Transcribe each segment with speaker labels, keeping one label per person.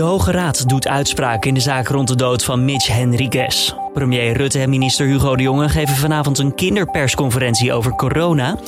Speaker 1: De Hoge Raad doet uitspraak in de zaak rond de dood van Mitch Henriquez. Premier Rutte en minister Hugo de Jonge geven vanavond een kinderpersconferentie over corona.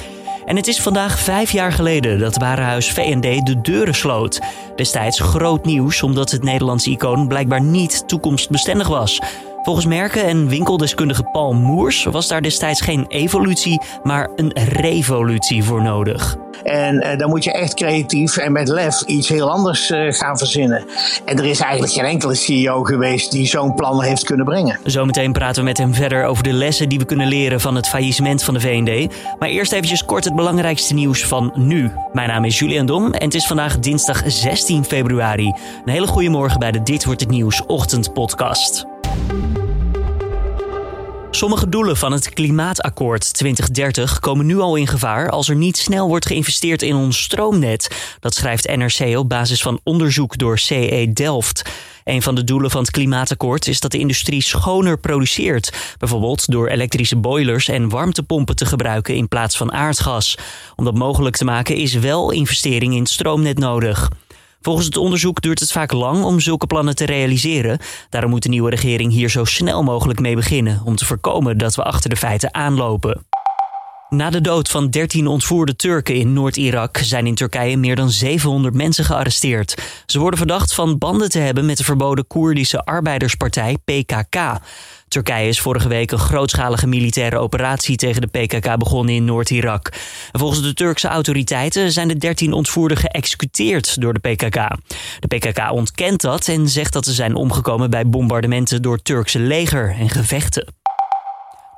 Speaker 1: En het is vandaag vijf jaar geleden dat Warenhuis V&D de deuren sloot. Destijds groot nieuws omdat het Nederlandse icoon blijkbaar niet toekomstbestendig was. Volgens merken en winkeldeskundige Paul Moers was daar destijds geen evolutie, maar een revolutie voor nodig.
Speaker 2: En uh, dan moet je echt creatief en met lef iets heel anders uh, gaan verzinnen. En er is eigenlijk geen enkele CEO geweest die zo'n plan heeft kunnen brengen.
Speaker 1: Zometeen praten we met hem verder over de lessen die we kunnen leren van het faillissement van de VND. Maar eerst eventjes kort het belangrijkste nieuws van nu. Mijn naam is Julian Dom en het is vandaag dinsdag 16 februari. Een hele goede morgen bij de Dit wordt het nieuws ochtendpodcast. Sommige doelen van het Klimaatakkoord 2030 komen nu al in gevaar als er niet snel wordt geïnvesteerd in ons stroomnet. Dat schrijft NRC op basis van onderzoek door CE Delft. Een van de doelen van het Klimaatakkoord is dat de industrie schoner produceert. Bijvoorbeeld door elektrische boilers en warmtepompen te gebruiken in plaats van aardgas. Om dat mogelijk te maken is wel investering in het stroomnet nodig. Volgens het onderzoek duurt het vaak lang om zulke plannen te realiseren. Daarom moet de nieuwe regering hier zo snel mogelijk mee beginnen om te voorkomen dat we achter de feiten aanlopen. Na de dood van 13 ontvoerde Turken in Noord-Irak zijn in Turkije meer dan 700 mensen gearresteerd. Ze worden verdacht van banden te hebben met de verboden Koerdische arbeiderspartij PKK. Turkije is vorige week een grootschalige militaire operatie tegen de PKK begonnen in Noord-Irak. Volgens de Turkse autoriteiten zijn de 13 ontvoerden geëxecuteerd door de PKK. De PKK ontkent dat en zegt dat ze zijn omgekomen bij bombardementen door Turkse leger en gevechten.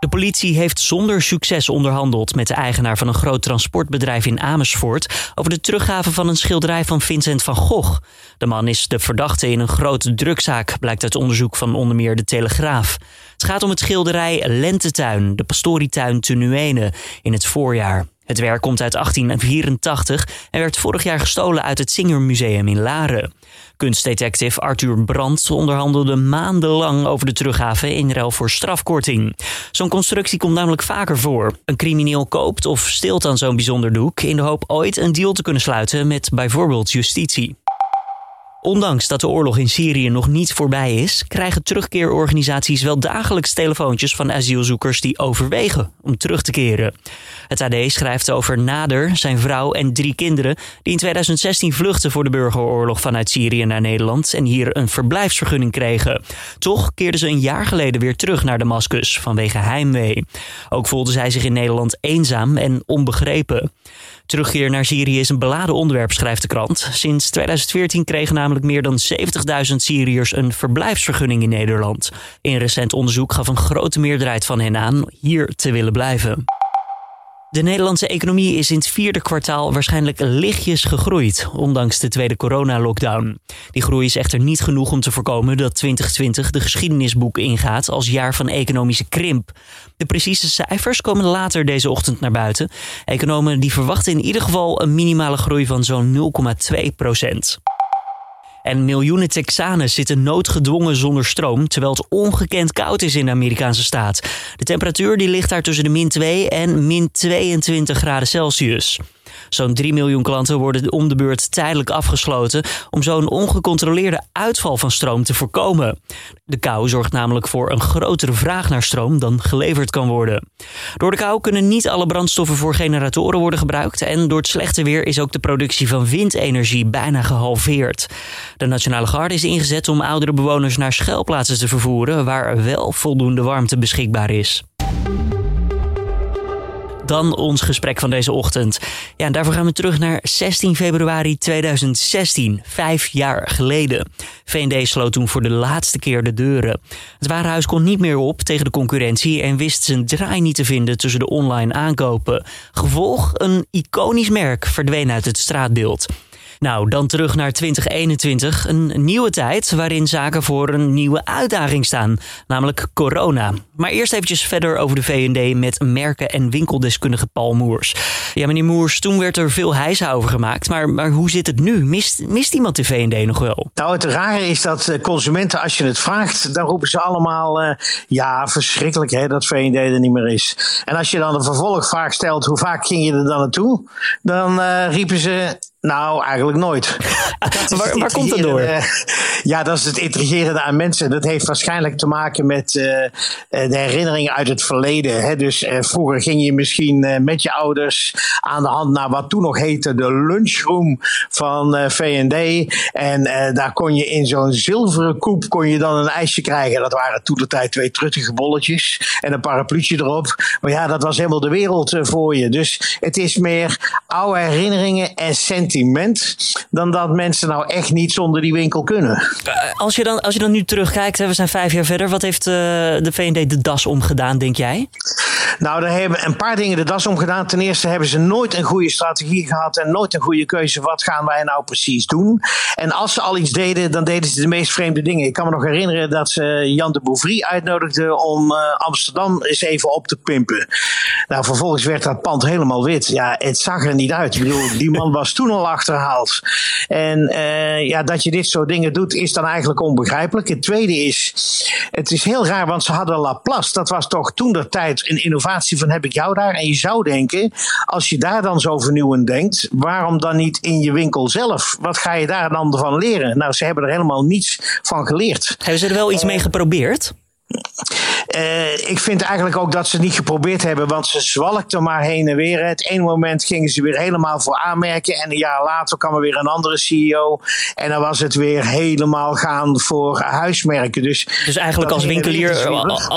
Speaker 1: De politie heeft zonder succes onderhandeld met de eigenaar van een groot transportbedrijf in Amersfoort over de teruggave van een schilderij van Vincent van Gogh. De man is de verdachte in een grote drukzaak, blijkt uit onderzoek van onder meer de Telegraaf. Het gaat om het schilderij Lentetuin, de pastorietuin te Nuene, in het voorjaar. Het werk komt uit 1884 en werd vorig jaar gestolen uit het Singermuseum in Laren. Kunstdetective Arthur Brandt onderhandelde maandenlang over de teruggave in ruil voor strafkorting. Zo'n constructie komt namelijk vaker voor. Een crimineel koopt of steelt aan zo'n bijzonder doek in de hoop ooit een deal te kunnen sluiten met bijvoorbeeld justitie. Ondanks dat de oorlog in Syrië nog niet voorbij is, krijgen terugkeerorganisaties wel dagelijks telefoontjes van asielzoekers die overwegen om terug te keren. Het AD schrijft over Nader, zijn vrouw en drie kinderen die in 2016 vluchtten voor de burgeroorlog vanuit Syrië naar Nederland en hier een verblijfsvergunning kregen. Toch keerden ze een jaar geleden weer terug naar Damascus vanwege heimwee. Ook voelden zij zich in Nederland eenzaam en onbegrepen. Terugkeer naar Syrië is een beladen onderwerp, schrijft de krant. Sinds 2014 kregen namelijk meer dan 70.000 Syriërs een verblijfsvergunning in Nederland. In recent onderzoek gaf een grote meerderheid van hen aan hier te willen blijven. De Nederlandse economie is in het vierde kwartaal waarschijnlijk lichtjes gegroeid, ondanks de tweede coronalockdown. Die groei is echter niet genoeg om te voorkomen dat 2020 de geschiedenisboek ingaat als jaar van economische krimp. De precieze cijfers komen later deze ochtend naar buiten. Economen die verwachten in ieder geval een minimale groei van zo'n 0,2 procent. En miljoenen Texanen zitten noodgedwongen zonder stroom, terwijl het ongekend koud is in de Amerikaanse staat. De temperatuur die ligt daar tussen de min 2 en min 22 graden Celsius. Zo'n 3 miljoen klanten worden om de beurt tijdelijk afgesloten om zo'n ongecontroleerde uitval van stroom te voorkomen. De kou zorgt namelijk voor een grotere vraag naar stroom dan geleverd kan worden. Door de kou kunnen niet alle brandstoffen voor generatoren worden gebruikt en door het slechte weer is ook de productie van windenergie bijna gehalveerd. De Nationale Garde is ingezet om oudere bewoners naar schuilplaatsen te vervoeren waar wel voldoende warmte beschikbaar is. Dan ons gesprek van deze ochtend. Ja, en daarvoor gaan we terug naar 16 februari 2016, vijf jaar geleden. VND sloot toen voor de laatste keer de deuren. Het warenhuis kon niet meer op tegen de concurrentie en wist zijn draai niet te vinden tussen de online aankopen. Gevolg, een iconisch merk verdween uit het straatbeeld. Nou, dan terug naar 2021. Een nieuwe tijd waarin zaken voor een nieuwe uitdaging staan, namelijk corona. Maar eerst eventjes verder over de V&D met merken- en winkeldeskundige Paul Moers. Ja, meneer Moers, toen werd er veel hijs over gemaakt, maar, maar hoe zit het nu? Mist, mist iemand de V&D nog wel?
Speaker 2: Nou, het rare is dat eh, consumenten, als je het vraagt, dan roepen ze allemaal... Uh, ja, verschrikkelijk hè, dat V&D er niet meer is. En als je dan de vervolgvraag stelt, hoe vaak ging je er dan naartoe? Dan uh, riepen ze Nou, eigenlijk nooit.
Speaker 1: waar, waar komt dat door?
Speaker 2: ja, dat is het intrigerende aan mensen. Dat heeft waarschijnlijk te maken met uh, de herinneringen uit het verleden. Hè? Dus uh, vroeger ging je misschien uh, met je ouders aan de hand naar wat toen nog heette de lunchroom van VND. En daar kon je in zo'n zilveren koep kon je dan een ijsje krijgen. Dat waren toen de tijd twee truttige bolletjes en een parapluutje erop. Maar ja, dat was helemaal de wereld voor je. Dus het is meer oude herinneringen en dan dat mensen nou echt niet zonder die winkel kunnen.
Speaker 1: Eh, als je dan, als je dan nu terugkijkt, we zijn vijf jaar verder, wat heeft uh, de VND de das omgedaan, denk jij?
Speaker 2: Nou, daar hebben een paar dingen de das omgedaan. Ten eerste hebben ze nooit een goede strategie gehad en nooit een goede keuze. Wat gaan wij nou precies doen? En als ze al iets deden, dan deden ze de meest vreemde dingen. Ik kan me nog herinneren dat ze Jan de Bouvry uitnodigden om uh, Amsterdam eens even op te pimpen. Nou, vervolgens werd dat pand helemaal wit. Ja, het zag er niet uit. Ik bedoel, die man was toen al achterhaalt. En uh, ja, dat je dit soort dingen doet, is dan eigenlijk onbegrijpelijk. Het tweede is, het is heel raar, want ze hadden Laplace. Dat was toch toen de tijd een innovatie van heb ik jou daar. En je zou denken, als je daar dan zo vernieuwend denkt, waarom dan niet in je winkel zelf? Wat ga je daar dan van leren? Nou, ze hebben er helemaal niets van geleerd.
Speaker 1: Hebben ze er wel iets mee geprobeerd?
Speaker 2: Uh, ik vind eigenlijk ook dat ze het niet geprobeerd hebben, want ze zwalkten maar heen en weer. Het ene moment gingen ze weer helemaal voor aanmerken en een jaar later kwam er weer een andere CEO. En dan was het weer helemaal gaan voor huismerken. Dus,
Speaker 1: dus eigenlijk als winkelier,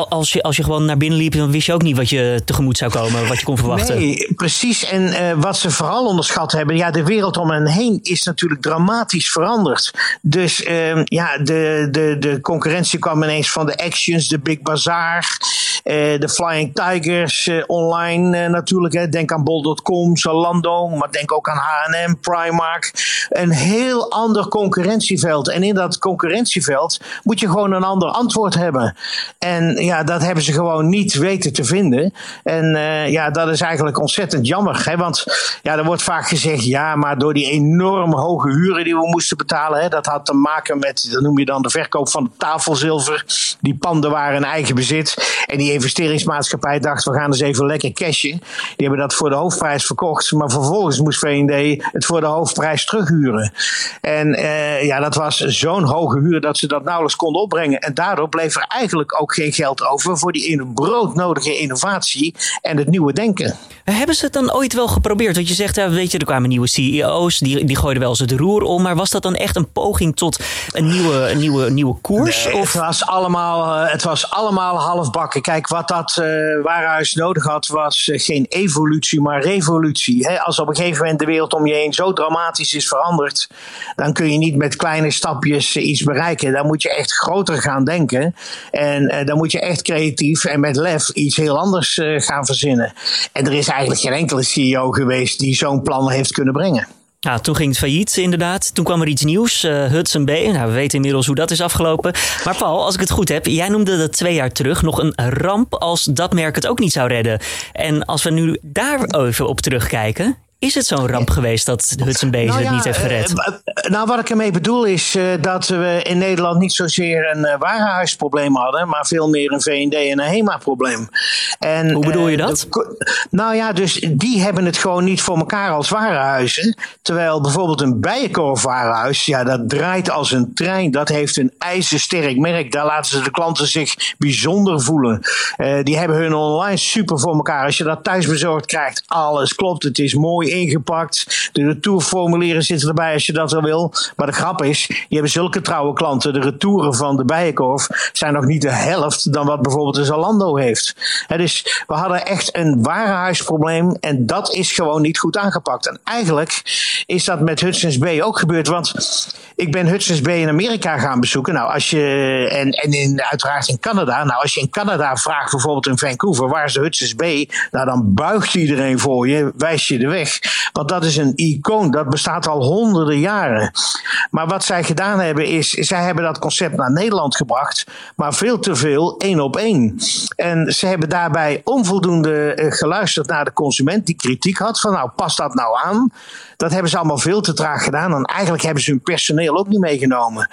Speaker 1: als je, als je gewoon naar binnen liep, dan wist je ook niet wat je tegemoet zou komen, wat je kon verwachten.
Speaker 2: Nee, precies. En uh, wat ze vooral onderschat hebben, ja, de wereld om hen heen is natuurlijk dramatisch veranderd. Dus uh, ja, de, de, de concurrentie kwam ineens van de de Big Bazaar, uh, de Flying Tigers uh, online uh, natuurlijk. Hè. Denk aan bol.com, Zalando, maar denk ook aan H&M, Primark. Een heel ander concurrentieveld. En in dat concurrentieveld moet je gewoon een ander antwoord hebben. En ja, dat hebben ze gewoon niet weten te vinden. En ja, dat is eigenlijk ontzettend jammer. Hè. Want ja, er wordt vaak gezegd, ja, maar door die enorm hoge huren die we moesten betalen, hè, dat had te maken met, dat noem je dan de verkoop van tafelzilver. Die panden waren in eigen bezit. En die investeringsmaatschappij dacht, we gaan eens even lekker cashen. Die hebben dat voor de hoofdprijs verkocht. Maar vervolgens moest VND het voor de hoofdprijs terughuren. En uh, ja, dat was zo'n hoge huur dat ze dat nauwelijks konden opbrengen. En daardoor bleef er eigenlijk ook geen geld over voor die broodnodige innovatie en het nieuwe denken.
Speaker 1: Hebben ze het dan ooit wel geprobeerd? Want je zegt, ja, weet je, er kwamen nieuwe CEO's, die, die gooiden wel eens het roer om. Maar was dat dan echt een poging tot een nieuwe, een nieuwe, nieuwe koers?
Speaker 2: Nee, of? Het was allemaal, eh, het was allemaal halfbakken. Kijk, wat dat uh, nodig had, was uh, geen evolutie, maar revolutie. Als op een gegeven moment de wereld om je heen zo dramatisch is veranderd, dan kun je niet met kleine stapjes uh, iets bereiken. Dan moet je echt groter gaan denken. En dan moet je echt creatief en met lef iets heel anders gaan verzinnen. En er is eigenlijk geen enkele CEO geweest die zo'n plan heeft kunnen brengen.
Speaker 1: Nou, toen ging het failliet, inderdaad. Toen kwam er iets nieuws, uh, Hudson B. Nou, we weten inmiddels hoe dat is afgelopen. Maar Paul, als ik het goed heb, jij noemde dat twee jaar terug nog een ramp als dat merk het ook niet zou redden. En als we nu daar even op terugkijken, is het zo'n ramp geweest dat Hudson Bay nou het niet heeft gered?
Speaker 2: Uh, nou, wat ik ermee bedoel is uh, dat we in Nederland niet zozeer een uh, warenhuisprobleem hadden, maar veel meer een VND en een HEMA-probleem.
Speaker 1: Hoe bedoel je dat?
Speaker 2: nou ja, dus die hebben het gewoon niet voor elkaar als warenhuizen. Terwijl bijvoorbeeld een Bijenkorf warenhuis, ja, dat draait als een trein. Dat heeft een ijzersterk merk. Daar laten ze de klanten zich bijzonder voelen. die hebben hun online super voor elkaar. Als je dat thuis bezorgd krijgt, alles klopt. Het is mooi ingepakt. De retourformulieren zitten erbij als je dat wel wil. Maar de grap is, je hebt zulke trouwe klanten. De retouren van de Bijenkorf zijn nog niet de helft dan wat bijvoorbeeld de Zalando heeft. He, dus we hadden echt een warenhuisprobleem en dat is gewoon niet goed aangepakt. En eigenlijk is dat met Hudson's Bay ook gebeurd. Want ik ben Hudson's Bay in Amerika gaan bezoeken. Nou, als je, en, en in, uiteraard in Canada. Nou, als je in Canada vraagt, bijvoorbeeld in Vancouver, waar is de Hudson's Bay? Nou, dan buigt iedereen voor je, wijst je de weg. Want dat is een icoon, dat bestaat al honderden jaren. Maar wat zij gedaan hebben is, zij hebben dat concept naar Nederland gebracht, maar veel te veel één op één. En ze hebben daarbij onvoldoende eh, geluisterd naar de consument die kritiek had van nou, past dat nou aan? Dat hebben ze allemaal veel te traag gedaan. En eigenlijk hebben ze hun personeel ook niet meegenomen.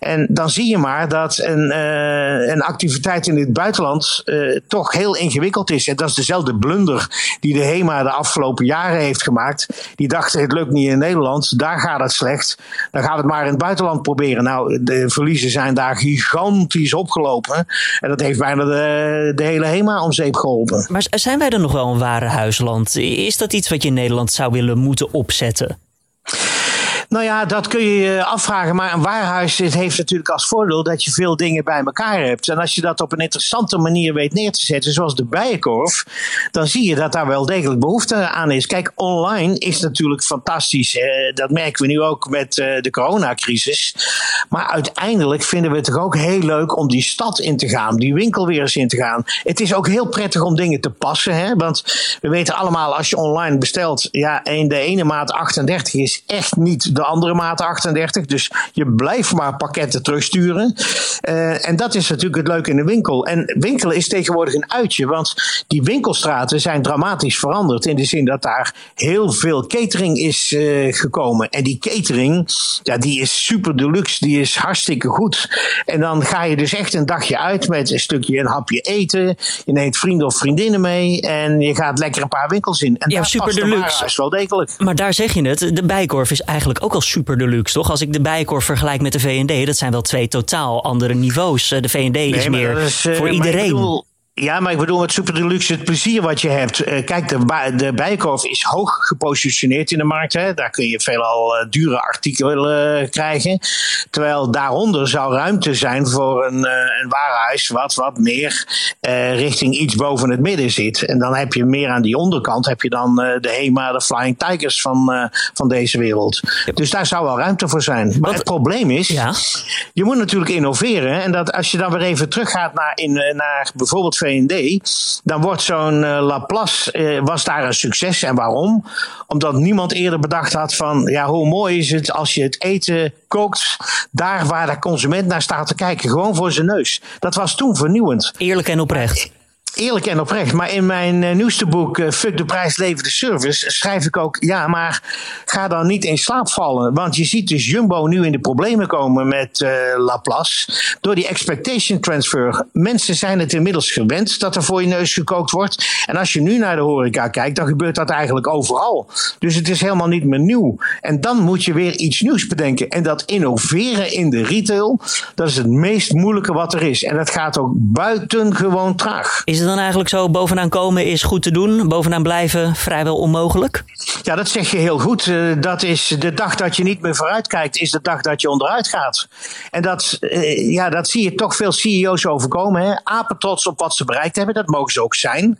Speaker 2: En dan zie je maar dat een, uh, een activiteit in het buitenland uh, toch heel ingewikkeld is. En dat is dezelfde blunder die de HEMA de afgelopen jaren heeft gemaakt. Die dachten het lukt niet in Nederland, daar gaat het slecht. Dan gaan we het maar in het buitenland proberen. Nou, de verliezen zijn daar gigantisch opgelopen. En dat heeft bijna de, de hele HEMA om zeep geholpen.
Speaker 1: Maar zijn wij dan nog wel een ware huisland? Is dat iets wat je in Nederland zou willen moeten opzetten?
Speaker 2: Nou ja, dat kun je je afvragen. Maar een warenhuis heeft natuurlijk als voordeel dat je veel dingen bij elkaar hebt. En als je dat op een interessante manier weet neer te zetten, zoals de bijenkorf, dan zie je dat daar wel degelijk behoefte aan is. Kijk, online is natuurlijk fantastisch. Dat merken we nu ook met eh, de coronacrisis. Maar uiteindelijk vinden we het toch ook heel leuk om die stad in te gaan, die winkel weer eens in te gaan. Het is ook heel prettig om dingen te passen. Hè? Want we weten allemaal, als je online bestelt, ja, de ene maat 38 is echt niet de andere maat 38. Dus je blijft maar pakketten terugsturen. Uh, en dat is natuurlijk het leuke in de winkel. En winkelen is tegenwoordig een uitje, want die winkelstraten zijn dramatisch veranderd. In de zin dat daar heel veel catering is uh, gekomen. En die catering, ja, die is super deluxe, die is hartstikke goed. En dan ga je dus echt een dagje uit met een stukje, een hapje eten. Je neemt vrienden of vriendinnen mee en je gaat lekker een paar winkels in. En
Speaker 1: ja, super deluxe.
Speaker 2: is wel degelijk.
Speaker 1: Maar daar zeg je het, de bijkorf is eigenlijk ook al super deluxe, toch? Als ik de Bijenkorf vergelijk met de VND, dat zijn wel twee totaal andere niveaus. Eh, de VND is meer is, uh, voor iedereen.
Speaker 2: Ja, maar ik bedoel met Super Deluxe het plezier wat je hebt. Uh, kijk, de, de Bijenkorf is hoog gepositioneerd in de markt. Hè. Daar kun je veelal uh, dure artikelen uh, krijgen. Terwijl daaronder zou ruimte zijn voor een, een warenhuis wat wat meer richting iets boven het midden zit. En dan heb je meer aan die onderkant, heb je dan de HEMA, de Flying Tigers van, van deze wereld. Dus daar zou wel ruimte voor zijn. Maar wat, het probleem is, ja? je moet natuurlijk innoveren. En dat als je dan weer even teruggaat naar, in, naar bijvoorbeeld dan wordt zo'n uh, Laplace, uh, was daar een succes. En waarom? Omdat niemand eerder bedacht had van, ja, hoe mooi is het als je het eten kookt daar waar de consument naar staat te kijken, gewoon voor zijn neus. Dat was toen vernieuwend.
Speaker 1: Eerlijk en oprecht
Speaker 2: eerlijk en oprecht. Maar in mijn uh, nieuwste boek, uh, Fuck de prijs, leven de service, schrijf ik ook: ja, maar ga dan niet in slaap vallen. Want je ziet dus Jumbo nu in de problemen komen met uh, Laplace. Door die expectation transfer. Mensen zijn het inmiddels gewend dat er voor je neus gekookt wordt. En als je nu naar de horeca kijkt, dan gebeurt dat eigenlijk overal. Dus het is helemaal niet meer nieuw. En dan moet je weer iets nieuws bedenken. En dat innoveren in de retail, dat is het meest moeilijke wat er is. En dat gaat ook buitengewoon traag.
Speaker 1: Het dan eigenlijk zo, bovenaan komen is goed te doen, bovenaan blijven vrijwel onmogelijk?
Speaker 2: Ja, dat zeg je heel goed. Uh, dat is de dag dat je niet meer vooruit kijkt, is de dag dat je onderuit gaat. En dat, uh, ja, dat zie je toch veel CEO's overkomen. Hè? Apen trots op wat ze bereikt hebben, dat mogen ze ook zijn.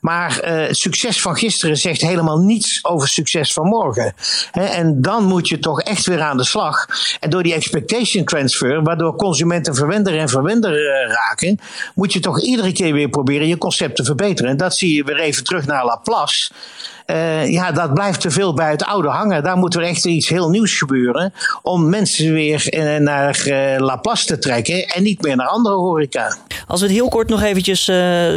Speaker 2: Maar uh, succes van gisteren zegt helemaal niets over succes van morgen. En dan moet je toch echt weer aan de slag. En door die expectation transfer, waardoor consumenten verwender en verwender raken, moet je toch iedere keer weer proberen je concept te verbeteren. En dat zie je weer even terug naar Laplace. Uh, ja, dat blijft te veel bij het oude hangen. Daar moet er echt iets heel nieuws gebeuren. Om mensen weer uh, naar uh, Laplace te trekken en niet meer naar andere horeca.
Speaker 1: Als we het heel kort nog eventjes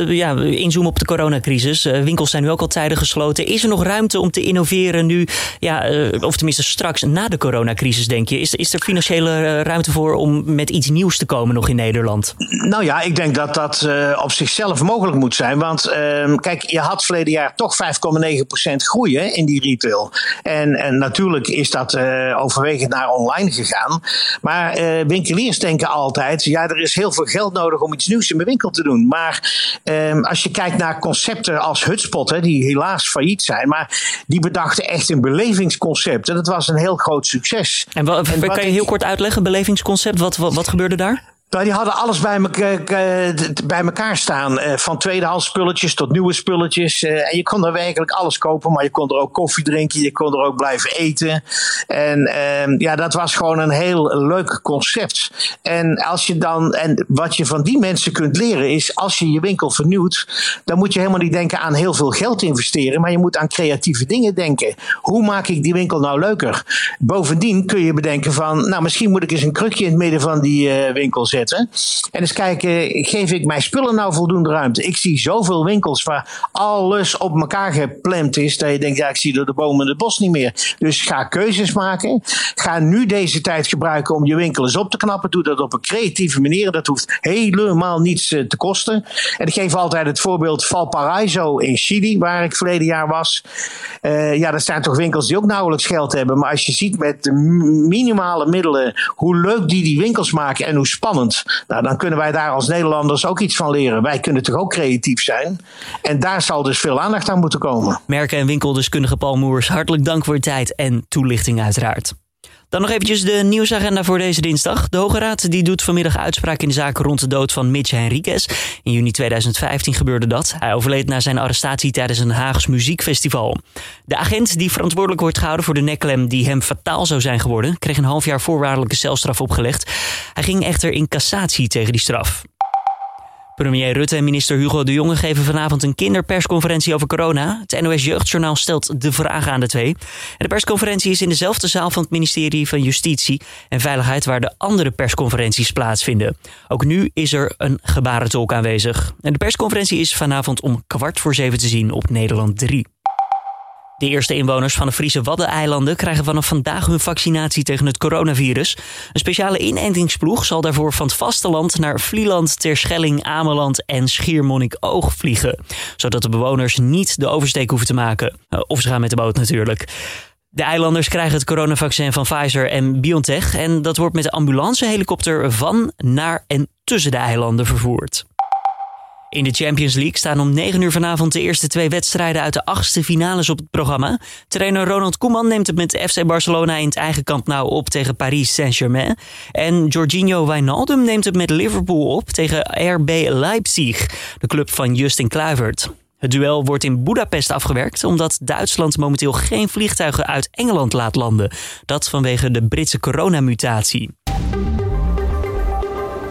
Speaker 1: ja, inzoomen op de coronacrisis. winkels zijn nu ook al tijden gesloten. Is er nog ruimte om te innoveren nu? Ja, of tenminste straks na de coronacrisis, denk je? Is, is er financiële ruimte voor om met iets nieuws te komen nog in Nederland?
Speaker 2: Nou ja, ik denk dat dat op zichzelf mogelijk moet zijn. Want ehm, kijk, je had verleden jaar toch 5,9% groeien in die retail. En, en natuurlijk is dat uh, overwegend naar online gegaan. Maar uh, winkeliers denken altijd: ja, er is heel veel geld nodig om iets nieuws in mijn winkel te doen. Maar um, als je kijkt naar concepten als Hutspot, hè, die helaas failliet zijn, maar die bedachten echt een belevingsconcept. En dat was een heel groot succes.
Speaker 1: En, en kan je heel kort uitleggen, belevingsconcept? Wat, wat, wat gebeurde daar?
Speaker 2: Die hadden alles bij, me, bij elkaar staan. Uh, van tweedehands spulletjes tot nieuwe spulletjes. Uh, en je kon er werkelijk alles kopen, maar je kon er ook koffie drinken. Je kon er ook blijven eten. En uh, ja, dat was gewoon een heel leuk concept. En als je dan, en wat je van die mensen kunt leren is, als je je winkel vernieuwt, dan moet je helemaal niet denken aan heel veel geld investeren, maar je moet aan creatieve dingen denken. Hoe maak ik die winkel nou leuker? Bovendien kun je bedenken van, nou, misschien moet ik eens een krukje in het midden van die uh, winkel zetten En eens kijken, geef ik mijn spullen nou voldoende ruimte? Ik zie zoveel winkels waar alles op elkaar gepland is. Dat je denkt, ja, ik zie door de bomen het bos niet meer. Dus ga keuzes maken. Ga nu deze tijd gebruiken om je winkel eens op te knappen. Doe dat op een creatieve manier. Dat hoeft helemaal niets eh, te kosten. En ik geef altijd het voorbeeld Valparaiso in Chili, waar ik verleden jaar was. Uh, ja, dat zijn toch winkels die ook nauwelijks geld hebben. Maar als je ziet met minimale middelen hoe leuk die die winkels maken en hoe spannend. Nou, dan kunnen wij daar als Nederlanders ook iets van leren. Wij kunnen toch ook creatief zijn. En daar zal dus veel aandacht aan moeten komen.
Speaker 1: Merken en winkeldeskundige Paul Moers, hartelijk dank voor je tijd en toelichting uiteraard. Dan nog eventjes de nieuwsagenda voor deze dinsdag. De Hoge Raad die doet vanmiddag uitspraak in de zaak rond de dood van Mitch Henriquez. In juni 2015 gebeurde dat. Hij overleed na zijn arrestatie tijdens een Haags muziekfestival. De agent die verantwoordelijk wordt gehouden voor de nekklem die hem fataal zou zijn geworden... kreeg een half jaar voorwaardelijke celstraf opgelegd. Hij ging echter in cassatie tegen die straf. Premier Rutte en minister Hugo de Jonge geven vanavond een kinderpersconferentie over corona. Het NOS Jeugdjournaal stelt de vragen aan de twee. de persconferentie is in dezelfde zaal van het ministerie van Justitie en Veiligheid waar de andere persconferenties plaatsvinden. Ook nu is er een gebarentolk aanwezig. En de persconferentie is vanavond om kwart voor zeven te zien op Nederland 3. De eerste inwoners van de Friese Waddeneilanden krijgen vanaf vandaag hun vaccinatie tegen het coronavirus. Een speciale inentingsploeg zal daarvoor van het vasteland naar Vlieland, Terschelling, Ameland en Schiermonnikoog vliegen. Zodat de bewoners niet de oversteek hoeven te maken. Eh, of ze gaan met de boot natuurlijk. De eilanders krijgen het coronavaccin van Pfizer en BioNTech. En dat wordt met de ambulancehelikopter van, naar en tussen de eilanden vervoerd. In de Champions League staan om 9 uur vanavond de eerste twee wedstrijden uit de achtste finales op het programma. Trainer Ronald Koeman neemt het met FC Barcelona in het eigen kamp nou op tegen Paris Saint-Germain. En Jorginho Wijnaldum neemt het met Liverpool op tegen RB Leipzig, de club van Justin Kluivert. Het duel wordt in Budapest afgewerkt omdat Duitsland momenteel geen vliegtuigen uit Engeland laat landen. Dat vanwege de Britse coronamutatie.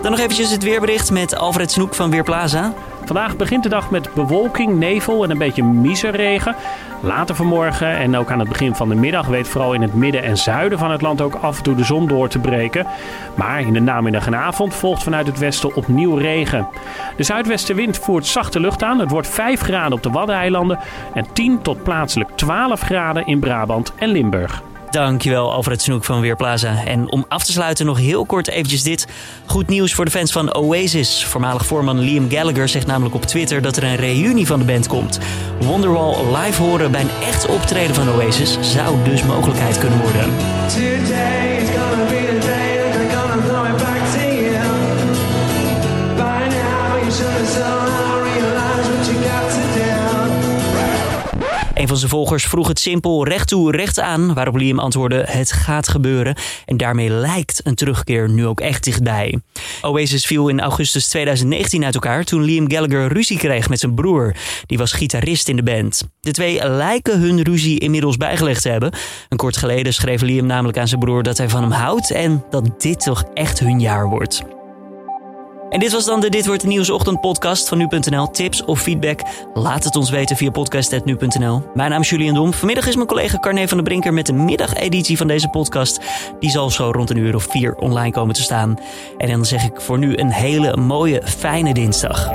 Speaker 1: Dan nog eventjes het weerbericht met Alfred Snoek van Weerplaza.
Speaker 3: Vandaag begint de dag met bewolking, nevel en een beetje miserregen. Later vanmorgen en ook aan het begin van de middag weet vooral in het midden en zuiden van het land ook af en toe de zon door te breken. Maar in de namiddag en avond volgt vanuit het westen opnieuw regen. De zuidwestenwind voert zachte lucht aan. Het wordt 5 graden op de Waddeneilanden en 10 tot plaatselijk 12 graden in Brabant en Limburg.
Speaker 1: Dankjewel Alfred Snoek van Weerplaza. En om af te sluiten nog heel kort eventjes dit. Goed nieuws voor de fans van Oasis. Voormalig voorman Liam Gallagher zegt namelijk op Twitter dat er een reunie van de band komt. Wonderwall live horen bij een echt optreden van Oasis zou dus mogelijkheid kunnen worden. Een van zijn volgers vroeg het simpel recht toe, recht aan, waarop Liam antwoordde: Het gaat gebeuren. En daarmee lijkt een terugkeer nu ook echt dichtbij. Oasis viel in augustus 2019 uit elkaar toen Liam Gallagher ruzie kreeg met zijn broer. Die was gitarist in de band. De twee lijken hun ruzie inmiddels bijgelegd te hebben. Een kort geleden schreef Liam namelijk aan zijn broer dat hij van hem houdt en dat dit toch echt hun jaar wordt. En dit was dan de Dit Wordt de Nieuwsochtend podcast van Nu.nl. Tips of feedback? Laat het ons weten via podcast.nu.nl. Mijn naam is Julian Dom. Vanmiddag is mijn collega Carne van der Brinker met de middageditie van deze podcast. Die zal zo rond een uur of vier online komen te staan. En dan zeg ik voor nu een hele mooie, fijne dinsdag.